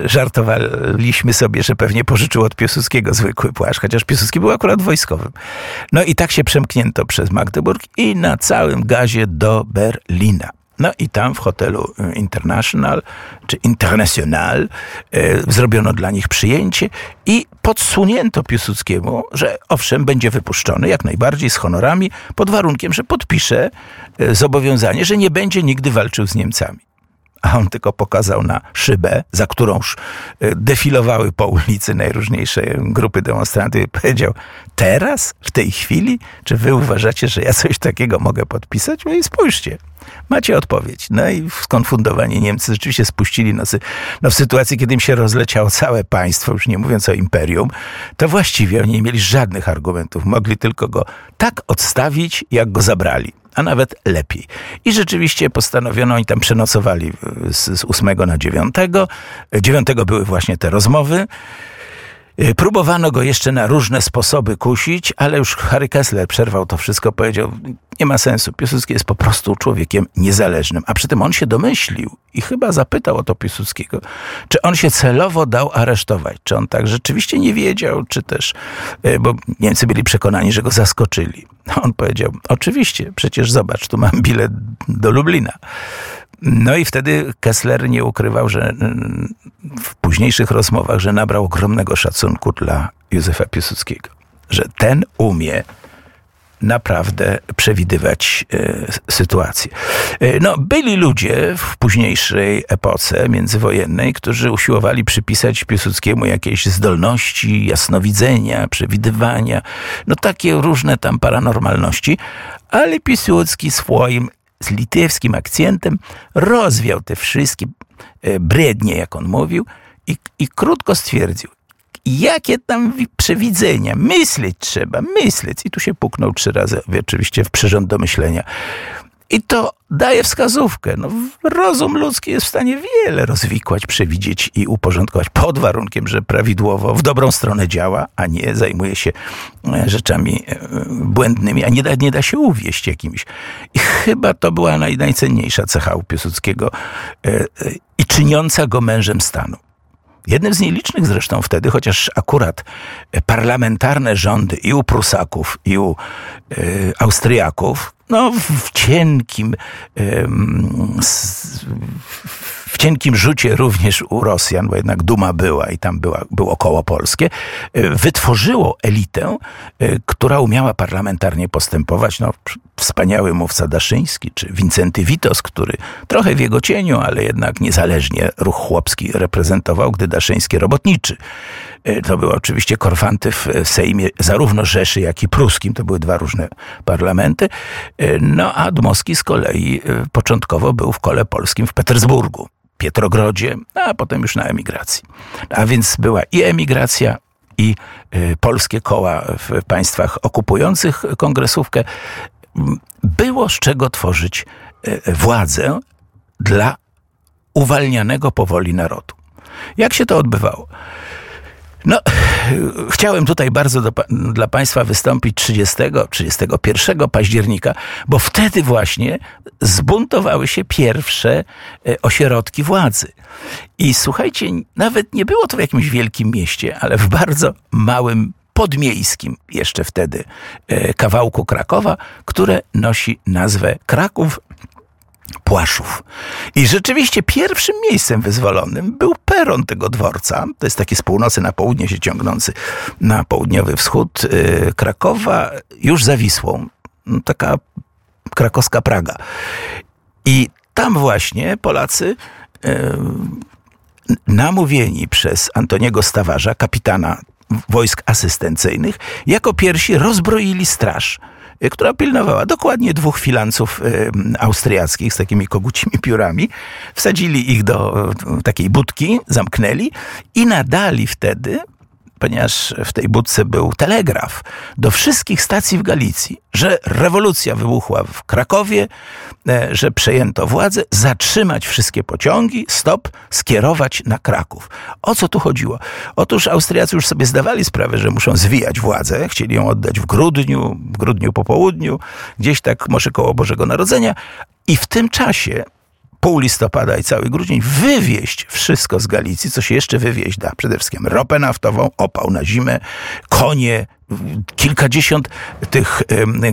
Żartowaliśmy sobie, że pewnie pożyczył od Piłsudskiego zwykły płaszcz, chociaż Piłsudski był akurat wojskowym. No i tak się przemknięto przez Magdeburg i na cały całym gazie do Berlina. No i tam w hotelu y, International czy International e, zrobiono dla nich przyjęcie i podsunięto Piłsudskiemu, że owszem, będzie wypuszczony jak najbardziej z honorami, pod warunkiem, że podpisze e, zobowiązanie, że nie będzie nigdy walczył z Niemcami a on tylko pokazał na szybę, za którąż e, defilowały po ulicy najróżniejsze grupy demonstrantów i powiedział, teraz, w tej chwili, czy wy uważacie, że ja coś takiego mogę podpisać? No i spójrzcie. Macie odpowiedź. No i skonfundowani Niemcy rzeczywiście spuścili nosy. No w sytuacji, kiedy im się rozleciało całe państwo, już nie mówiąc o imperium, to właściwie oni nie mieli żadnych argumentów. Mogli tylko go tak odstawić, jak go zabrali a nawet lepiej. I rzeczywiście postanowiono, oni tam przenocowali z, z 8 na 9. 9 były właśnie te rozmowy. Y, próbowano go jeszcze na różne sposoby kusić, ale już Harry Kessler przerwał to wszystko, powiedział, nie ma sensu, Piłsudski jest po prostu człowiekiem niezależnym. A przy tym on się domyślił i chyba zapytał o to Piłsudskiego, czy on się celowo dał aresztować, czy on tak rzeczywiście nie wiedział, czy też, y, bo Niemcy byli przekonani, że go zaskoczyli. On powiedział, oczywiście, przecież zobacz, tu mam bilet do Lublina. No i wtedy Kessler nie ukrywał, że mm, w późniejszych rozmowach, że nabrał ogromnego szacunku dla Józefa Piłsudskiego. Że ten umie naprawdę przewidywać e, sytuację. E, no, byli ludzie w późniejszej epoce międzywojennej, którzy usiłowali przypisać Piłsudskiemu jakieś zdolności jasnowidzenia, przewidywania, no takie różne tam paranormalności, ale Piłsudski swoim z litewskim akcentem rozwiał te wszystkie e, brednie, jak on mówił, i, i krótko stwierdził, jakie tam przewidzenia, myśleć trzeba, myśleć. I tu się puknął trzy razy, oczywiście w przyrząd do myślenia. I to daje wskazówkę. No, rozum ludzki jest w stanie wiele rozwikłać, przewidzieć i uporządkować pod warunkiem, że prawidłowo w dobrą stronę działa, a nie zajmuje się e, rzeczami e, błędnymi, a nie da, nie da się uwieść jakimiś. I chyba to była naj, najcenniejsza cecha u Piłsudskiego e, i czyniąca go mężem stanu. Jednym z nielicznych zresztą wtedy, chociaż akurat parlamentarne rządy i u Prusaków, i u y, Austriaków, no w cienkim, y, w cienkim rzucie również u Rosjan, bo jednak Duma była i tam była, było koło polskie, e, wytworzyło elitę, e, która umiała parlamentarnie postępować. No, wspaniały mówca Daszyński, czy Wincenty Witos, który trochę w jego cieniu, ale jednak niezależnie ruch chłopski reprezentował, gdy Daszyński robotniczy. E, to były oczywiście korfanty w Sejmie zarówno Rzeszy, jak i pruskim. To były dwa różne parlamenty. No a Dmowski z kolei początkowo był w kole polskim w Petersburgu. Pietrogrodzie, a potem już na emigracji. A więc była i emigracja, i y, polskie koła w państwach okupujących kongresówkę. Było z czego tworzyć y, władzę dla uwalnianego powoli narodu. Jak się to odbywało? No, chciałem tutaj bardzo do, dla Państwa wystąpić 30, 31 października, bo wtedy właśnie zbuntowały się pierwsze e, ośrodki władzy. I słuchajcie, nawet nie było to w jakimś wielkim mieście, ale w bardzo małym podmiejskim jeszcze wtedy e, kawałku Krakowa, które nosi nazwę Kraków Płaszów. I rzeczywiście pierwszym miejscem wyzwolonym był peron tego dworca. To jest taki z północy na południe się ciągnący na południowy wschód yy, Krakowa, już za Wisłą. No, taka krakowska Praga. I tam właśnie Polacy yy, namówieni przez Antoniego Stawarza, kapitana wojsk asystencyjnych, jako pierwsi rozbroili straż która pilnowała dokładnie dwóch filanców y, austriackich z takimi kogucimi piórami. Wsadzili ich do y, takiej budki, zamknęli i nadali wtedy ponieważ w tej budce był telegraf do wszystkich stacji w Galicji, że rewolucja wybuchła w Krakowie, e, że przejęto władzę, zatrzymać wszystkie pociągi, stop, skierować na Kraków. O co tu chodziło? Otóż Austriacy już sobie zdawali sprawę, że muszą zwijać władzę, chcieli ją oddać w grudniu, w grudniu po południu, gdzieś tak może koło Bożego Narodzenia, i w tym czasie pół listopada i cały grudzień wywieźć wszystko z Galicji, co się jeszcze wywieźć da. Przede wszystkim ropę naftową, opał na zimę, konie, kilkadziesiąt tych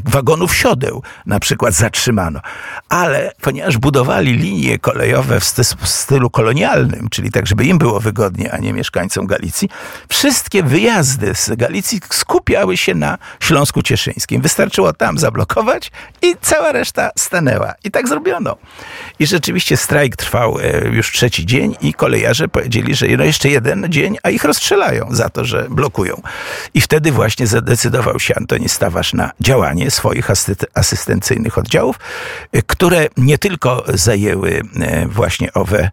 wagonów siodeł na przykład zatrzymano. Ale ponieważ budowali linie kolejowe w stylu kolonialnym, czyli tak, żeby im było wygodnie, a nie mieszkańcom Galicji, wszystkie wyjazdy z Galicji skupiały się na Śląsku Cieszyńskim. Wystarczyło tam zablokować i cała reszta stanęła. I tak zrobiono. I rzeczywiście strajk trwał e, już trzeci dzień i kolejarze powiedzieli, że no jeszcze jeden dzień, a ich rozstrzelają za to, że blokują. I wtedy właśnie właśnie zadecydował się Antoni Stawarz na działanie swoich asystencyjnych oddziałów, y, które nie tylko zajęły y, właśnie owe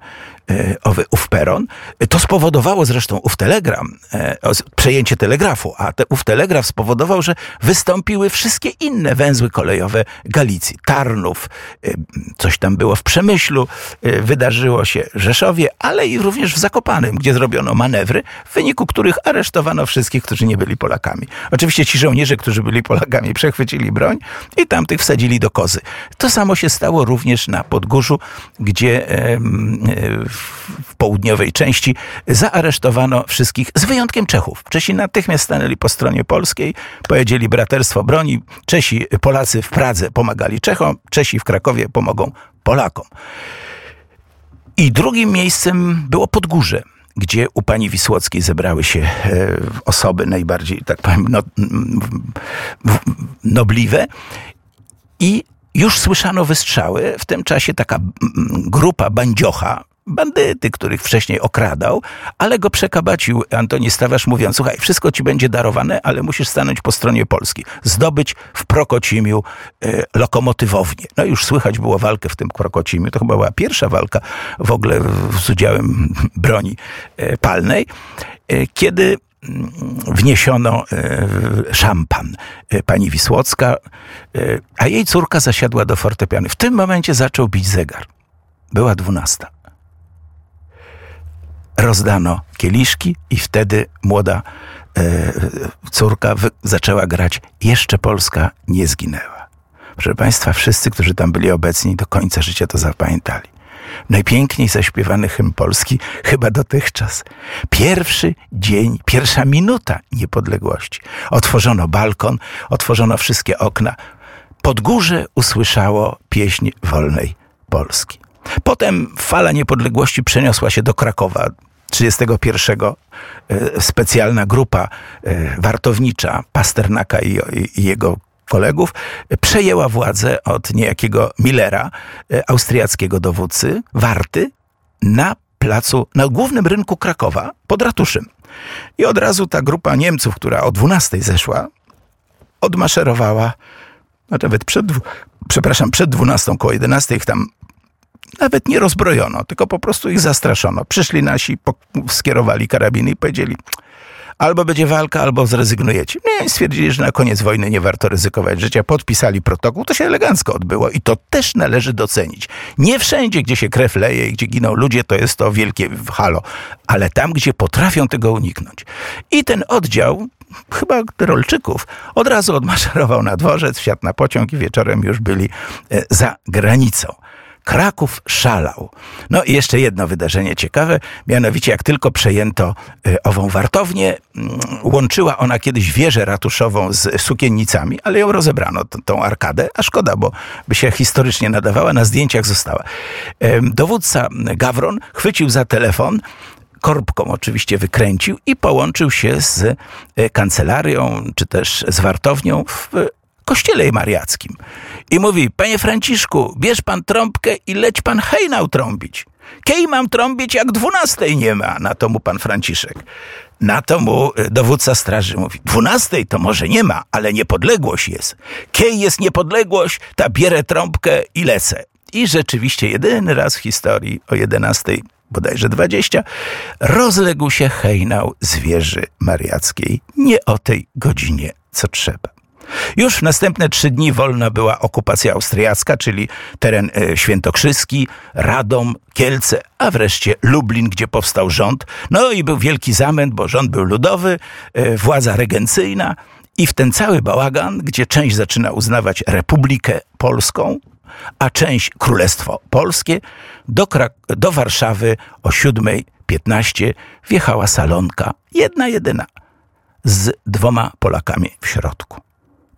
owy, ów peron. To spowodowało zresztą ów telegram, e, przejęcie telegrafu, a te, ów telegraf spowodował, że wystąpiły wszystkie inne węzły kolejowe Galicji. Tarnów, e, coś tam było w Przemyślu, wydarzyło się Rzeszowie, ale i również w Zakopanym, gdzie zrobiono manewry, w wyniku których aresztowano wszystkich, którzy nie byli Polakami. Oczywiście ci żołnierze, którzy byli Polakami, przechwycili broń i tamtych wsadzili do kozy. To samo się stało również na Podgórzu, gdzie w w południowej części zaaresztowano wszystkich, z wyjątkiem Czechów. Czesi natychmiast stanęli po stronie polskiej, powiedzieli braterstwo broni. Czesi, Polacy w Pradze pomagali Czechom, Czesi w Krakowie pomogą Polakom. I drugim miejscem było Podgórze gdzie u pani Wisłockiej zebrały się e, osoby najbardziej, tak powiem, no, nobliwe. I już słyszano wystrzały. W tym czasie taka grupa bandziocha, bandyty, których wcześniej okradał, ale go przekabacił Antoni Stawarz mówiąc, słuchaj, wszystko ci będzie darowane, ale musisz stanąć po stronie Polski, zdobyć w Prokocimiu e, lokomotywownię. No już słychać było walkę w tym Prokocimiu, to chyba była pierwsza walka w ogóle z udziałem broni e, palnej, e, kiedy mm, wniesiono szampan. Pani Wisłocka, a jej córka zasiadła do fortepiany. W tym momencie zaczął bić zegar. Była dwunasta rozdano kieliszki i wtedy młoda e, córka zaczęła grać Jeszcze Polska nie zginęła. Proszę Państwa, wszyscy, którzy tam byli obecni, do końca życia to zapamiętali. Najpiękniej zaśpiewany hymn polski chyba dotychczas. Pierwszy dzień, pierwsza minuta niepodległości. Otworzono balkon, otworzono wszystkie okna. Pod górze usłyszało pieśń wolnej Polski. Potem fala niepodległości przeniosła się do Krakowa. 31 e, specjalna grupa e, wartownicza Pasternaka i, jego kolegów przejęła władzę od niejakiego Millera, e, austriackiego dowódcy, Warty, na placu, na głównym rynku Krakowa pod ratuszem. I od razu ta grupa Niemców, która o 12 zeszła, odmaszerowała, a nawet przed, przepraszam, przed 12, koło 11 ich tam nawet nie rozbrojono, tylko po prostu ich zastraszono. Przyszli nasi, skierowali karabiny i powiedzieli, albo będzie walka, albo zrezygnujecie. Nie, stwierdzili, że na koniec wojny nie warto ryzykować życia. Podpisali protokół, to się elegancko odbyło i to też należy docenić. Nie wszędzie, gdzie się krew leje i gdzie giną ludzie, to jest to wielkie halo, ale tam, gdzie potrafią tego uniknąć. I ten oddział, chyba Tyrolczyków, od razu odmaszerował na dworzec, wsiadł na pociąg i wieczorem już byli e, za granicą. Kraków szalał. No i jeszcze jedno wydarzenie ciekawe, mianowicie jak tylko przejęto y, ową wartownię, mm, łączyła ona kiedyś wieżę ratuszową z sukiennicami, ale ją rozebrano, tą, tą arkadę, a szkoda, bo by się historycznie nadawała, na zdjęciach została. Dowódca Gawron chwycił za telefon, korbką oczywiście wykręcił i połączył się z y, kancelarią, czy też z wartownią w kościele mariackim. I mówi, panie Franciszku, bierz pan trąbkę i leć pan hejnał trąbić. Kej mam trąbić, jak dwunastej nie ma, na to mu pan Franciszek. Na to mu e, dowódca straży mówi, dwunastej to może nie ma, ale niepodległość jest. Kej jest niepodległość, ta bierę trąbkę i lecę. I rzeczywiście jedyny raz w historii o jedenastej bodajże dwadzieścia, rozległ się hejnał z wieży mariackiej. Nie o tej godzinie, co trzeba. Już w następne trzy dni wolna była okupacja austriacka, czyli teren e, świętokrzyski, Radom, Kielce, a wreszcie Lublin, gdzie powstał rząd. No i był wielki zamęt, bo rząd był ludowy, e, władza regencyjna i w ten cały bałagan, gdzie część zaczyna uznawać Republikę Polską, a część Królestwo Polskie, do, Krak do Warszawy o 7.15 wjechała salonka, jedna jedyna, z dwoma Polakami w środku.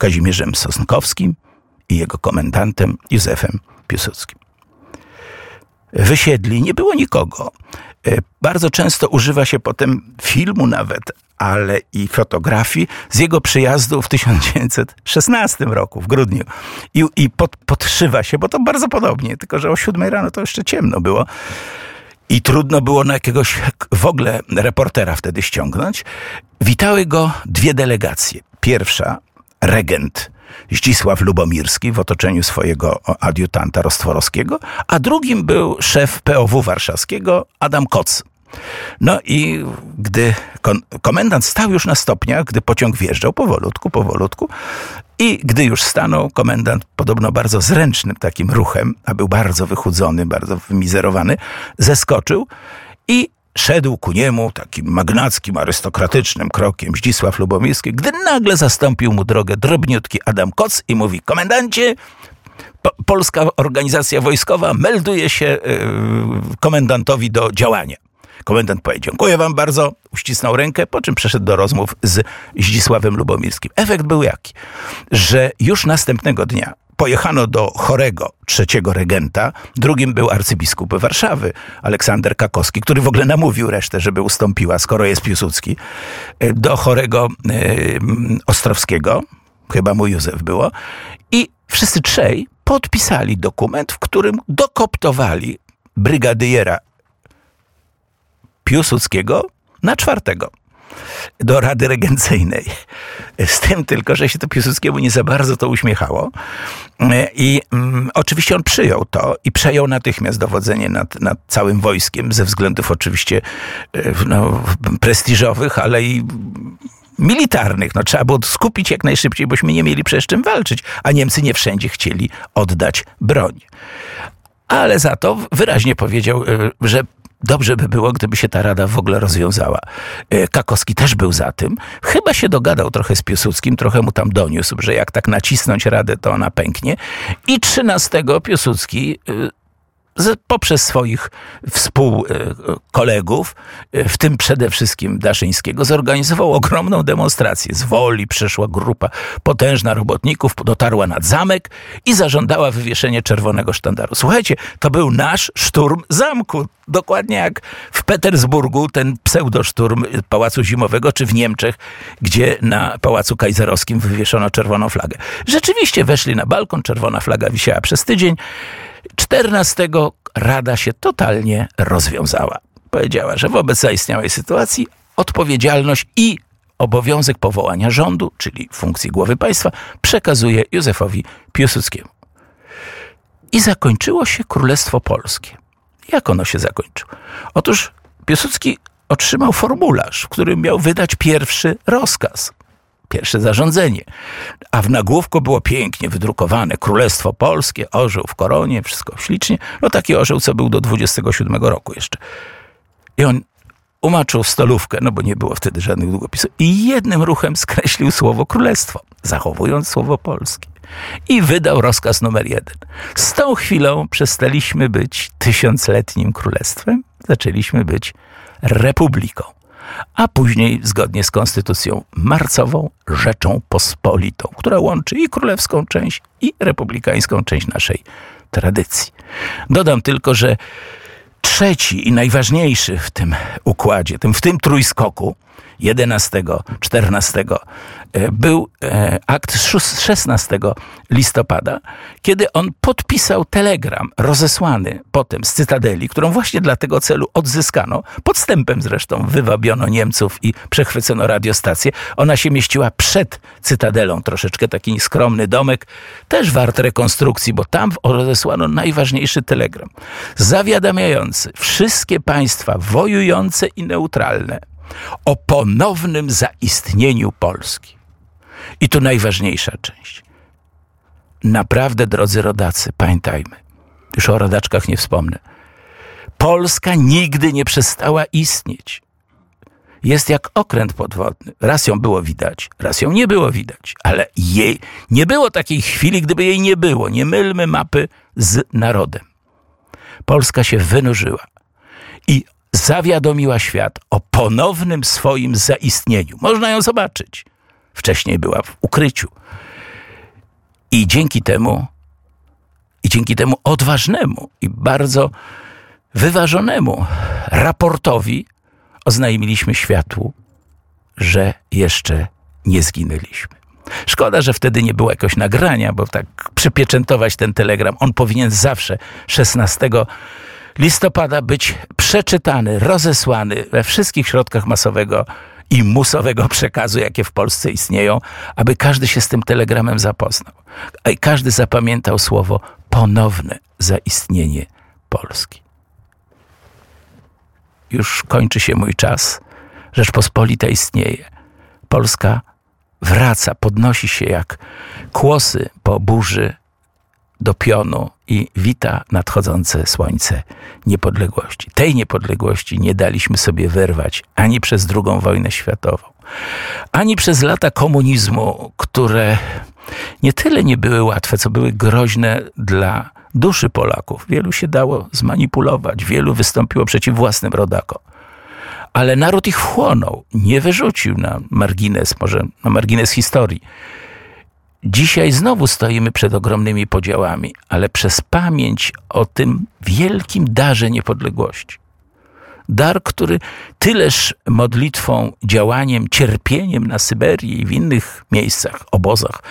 Kazimierzem Sosnkowskim i jego komendantem Józefem Piłsudskim. Wysiedli, nie było nikogo. E, bardzo często używa się potem filmu nawet, ale i fotografii z jego przyjazdu w 1916 roku, w grudniu. I, i pod, podszywa się, bo to bardzo podobnie, tylko że o 7 rano to jeszcze ciemno było. I trudno było na jakiegoś w ogóle reportera wtedy ściągnąć. Witały go dwie delegacje. Pierwsza regent Zdzisław Lubomirski w otoczeniu swojego adiutanta Rostworowskiego, a drugim był szef POW warszawskiego Adam Koc. No i gdy komendant stał już na stopniach, gdy pociąg wjeżdżał powolutku, powolutku, i gdy już stanął, komendant podobno bardzo zręcznym takim ruchem, a był bardzo wychudzony, bardzo wymizerowany, zeskoczył i szedł ku niemu takim magnackim, arystokratycznym krokiem Zdzisław Lubomirski, gdy nagle zastąpił mu drogę drobniutki Adam Koc i mówi, komendancie, po, Polska Organizacja Wojskowa melduje się yy, komendantowi do działania. Komendant powiedział, dziękuję wam bardzo, uścisnął rękę, po czym przeszedł do rozmów z Zdzisławem Lubomirskim. Efekt był jaki? Że już następnego dnia pojechano do chorego trzeciego regenta. Drugim był arcybiskup Warszawy, Aleksander Kakowski, który w ogóle namówił resztę, żeby ustąpiła, skoro jest Piłsudski. E, do chorego e, Ostrowskiego, chyba mu Józef było. I wszyscy trzej podpisali dokument, w którym dokoptowali brygadyjera Piłsudskiego na czwartego do Rady Regencyjnej. Z tym tylko, że się to Piłsudskiemu nie za bardzo to uśmiechało. I mm, oczywiście on przyjął to i przejął natychmiast dowodzenie nad, nad całym wojskiem, ze względów oczywiście e, no, prestiżowych, ale i militarnych. No, trzeba było skupić jak najszybciej, bośmy nie mieli przecież czym walczyć, a Niemcy nie wszędzie chcieli oddać broń. Ale za to wyraźnie powiedział, e, że Dobrze by było, gdyby się ta rada w ogóle rozwiązała. E, Kakowski też był za tym. Chyba się dogadał trochę z Piłsudskim, trochę mu tam doniósł, że jak tak nacisnąć radę, to ona pęknie. I 13 Piłsudski e, poprzez swoich współkolegów, e, w tym przede wszystkim Daszyńskiego, zorganizował ogromną demonstrację. Z woli przyszła grupa potężna robotników, dotarła nad zamek i zażądała wywieszenia czerwonego sztandaru. Słuchajcie, to był nasz szturm zamku. Dokładnie jak w Petersburgu ten pseudoszturm Pałacu Zimowego, czy w Niemczech, gdzie na Pałacu Kajzerowskim wywieszono czerwoną flagę. Rzeczywiście weszli na balkon, czerwona flaga wisiała przez tydzień. 14 Rada się totalnie rozwiązała. Powiedziała, że wobec zaistniałej sytuacji odpowiedzialność i obowiązek powołania rządu, czyli funkcji głowy państwa, przekazuje Józefowi Piłsudskiemu. I zakończyło się Królestwo Polskie. Jak ono się zakończyło? Otóż Piłsudski otrzymał formularz, w którym miał wydać pierwszy rozkaz pierwsze zarządzenie. A w nagłówku było pięknie wydrukowane Królestwo Polskie, orzeł w koronie, wszystko ślicznie. No taki orzeł, co był do 27 roku jeszcze. I on umaczył stolówkę, no bo nie było wtedy żadnych długopisów i jednym ruchem skreślił słowo królestwo, zachowując słowo polskie. I wydał rozkaz numer jeden. Z tą chwilą przestaliśmy być tysiącletnim królestwem, zaczęliśmy być republiką a później, zgodnie z konstytucją marcową, Rzeczą Pospolitą, która łączy i królewską część, i republikańską część naszej tradycji. Dodam tylko, że trzeci i najważniejszy w tym układzie, tym, w tym trójskoku, 11, 14 e, był e, akt 16 listopada, kiedy on podpisał telegram rozesłany potem z Cytadeli, którą właśnie dla tego celu odzyskano, podstępem zresztą wywabiono Niemców i przechwycono radiostację. Ona się mieściła przed Cytadelą, troszeczkę taki skromny domek, też wart rekonstrukcji, bo tam rozesłano najważniejszy telegram, zawiadamiający wszystkie państwa wojujące i neutralne, o ponownym zaistnieniu Polski. I tu najważniejsza część. Naprawdę, drodzy rodacy, pamiętajmy, już o rodaczkach nie wspomnę. Polska nigdy nie przestała istnieć. Jest jak okręt podwodny. Raz ją było widać, raz ją nie było widać, ale jej nie było takiej chwili, gdyby jej nie było. Nie mylmy mapy z narodem. Polska się wynurzyła. I zawiadomiła świat o ponownym swoim zaistnieniu. Można ją zobaczyć. Wcześniej była w ukryciu. I dzięki temu, i dzięki temu odważnemu i bardzo wyważonemu raportowi oznajmiliśmy światu, że jeszcze nie zginęliśmy. Szkoda, że wtedy nie było jakiegoś nagrania, bo tak przypieczętować ten telegram, on powinien zawsze 16 listopada być przeczytany, rozesłany we wszystkich środkach masowego i musowego przekazu, jakie w Polsce istnieją, aby każdy się z tym telegramem zapoznał. I każdy zapamiętał słowo ponowne zaistnienie Polski. Już kończy się mój czas. Rzeczpospolita istnieje. Polska wraca, podnosi się jak kłosy po burzy do pionu i wita nadchodzące słońce niepodległości. Tej niepodległości nie daliśmy sobie wyrwać ani przez II wojnę światową, ani przez lata komunizmu, które nie tyle nie były łatwe, co były groźne dla duszy Polaków. Wielu się dało zmanipulować, wielu wystąpiło przeciw własnym rodakom. Ale naród ich wchłonął, nie wyrzucił na margines, może na margines historii Dzisiaj znowu stoimy przed ogromnymi podziałami, ale przez pamięć o tym wielkim darze niepodległości. Dar, który tyleż modlitwą, działaniem, cierpieniem na Syberii i w innych miejscach, obozach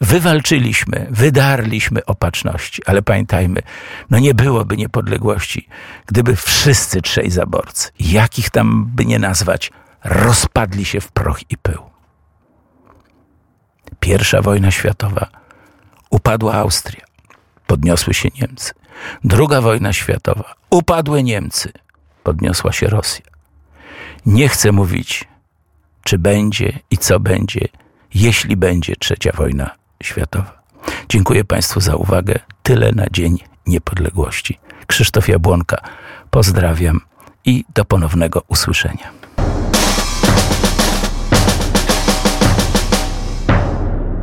wywalczyliśmy, wydarliśmy opatrzności. Ale pamiętajmy, no nie byłoby niepodległości, gdyby wszyscy trzej zaborcy, jakich tam by nie nazwać, rozpadli się w proch i pył. Pierwsza wojna światowa upadła Austria, podniosły się Niemcy. Druga wojna światowa upadły Niemcy, podniosła się Rosja. Nie chcę mówić, czy będzie i co będzie, jeśli będzie trzecia wojna światowa. Dziękuję Państwu za uwagę. Tyle na Dzień Niepodległości. Krzysztof Jabłonka, pozdrawiam i do ponownego usłyszenia.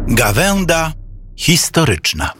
Gawęda historyczna.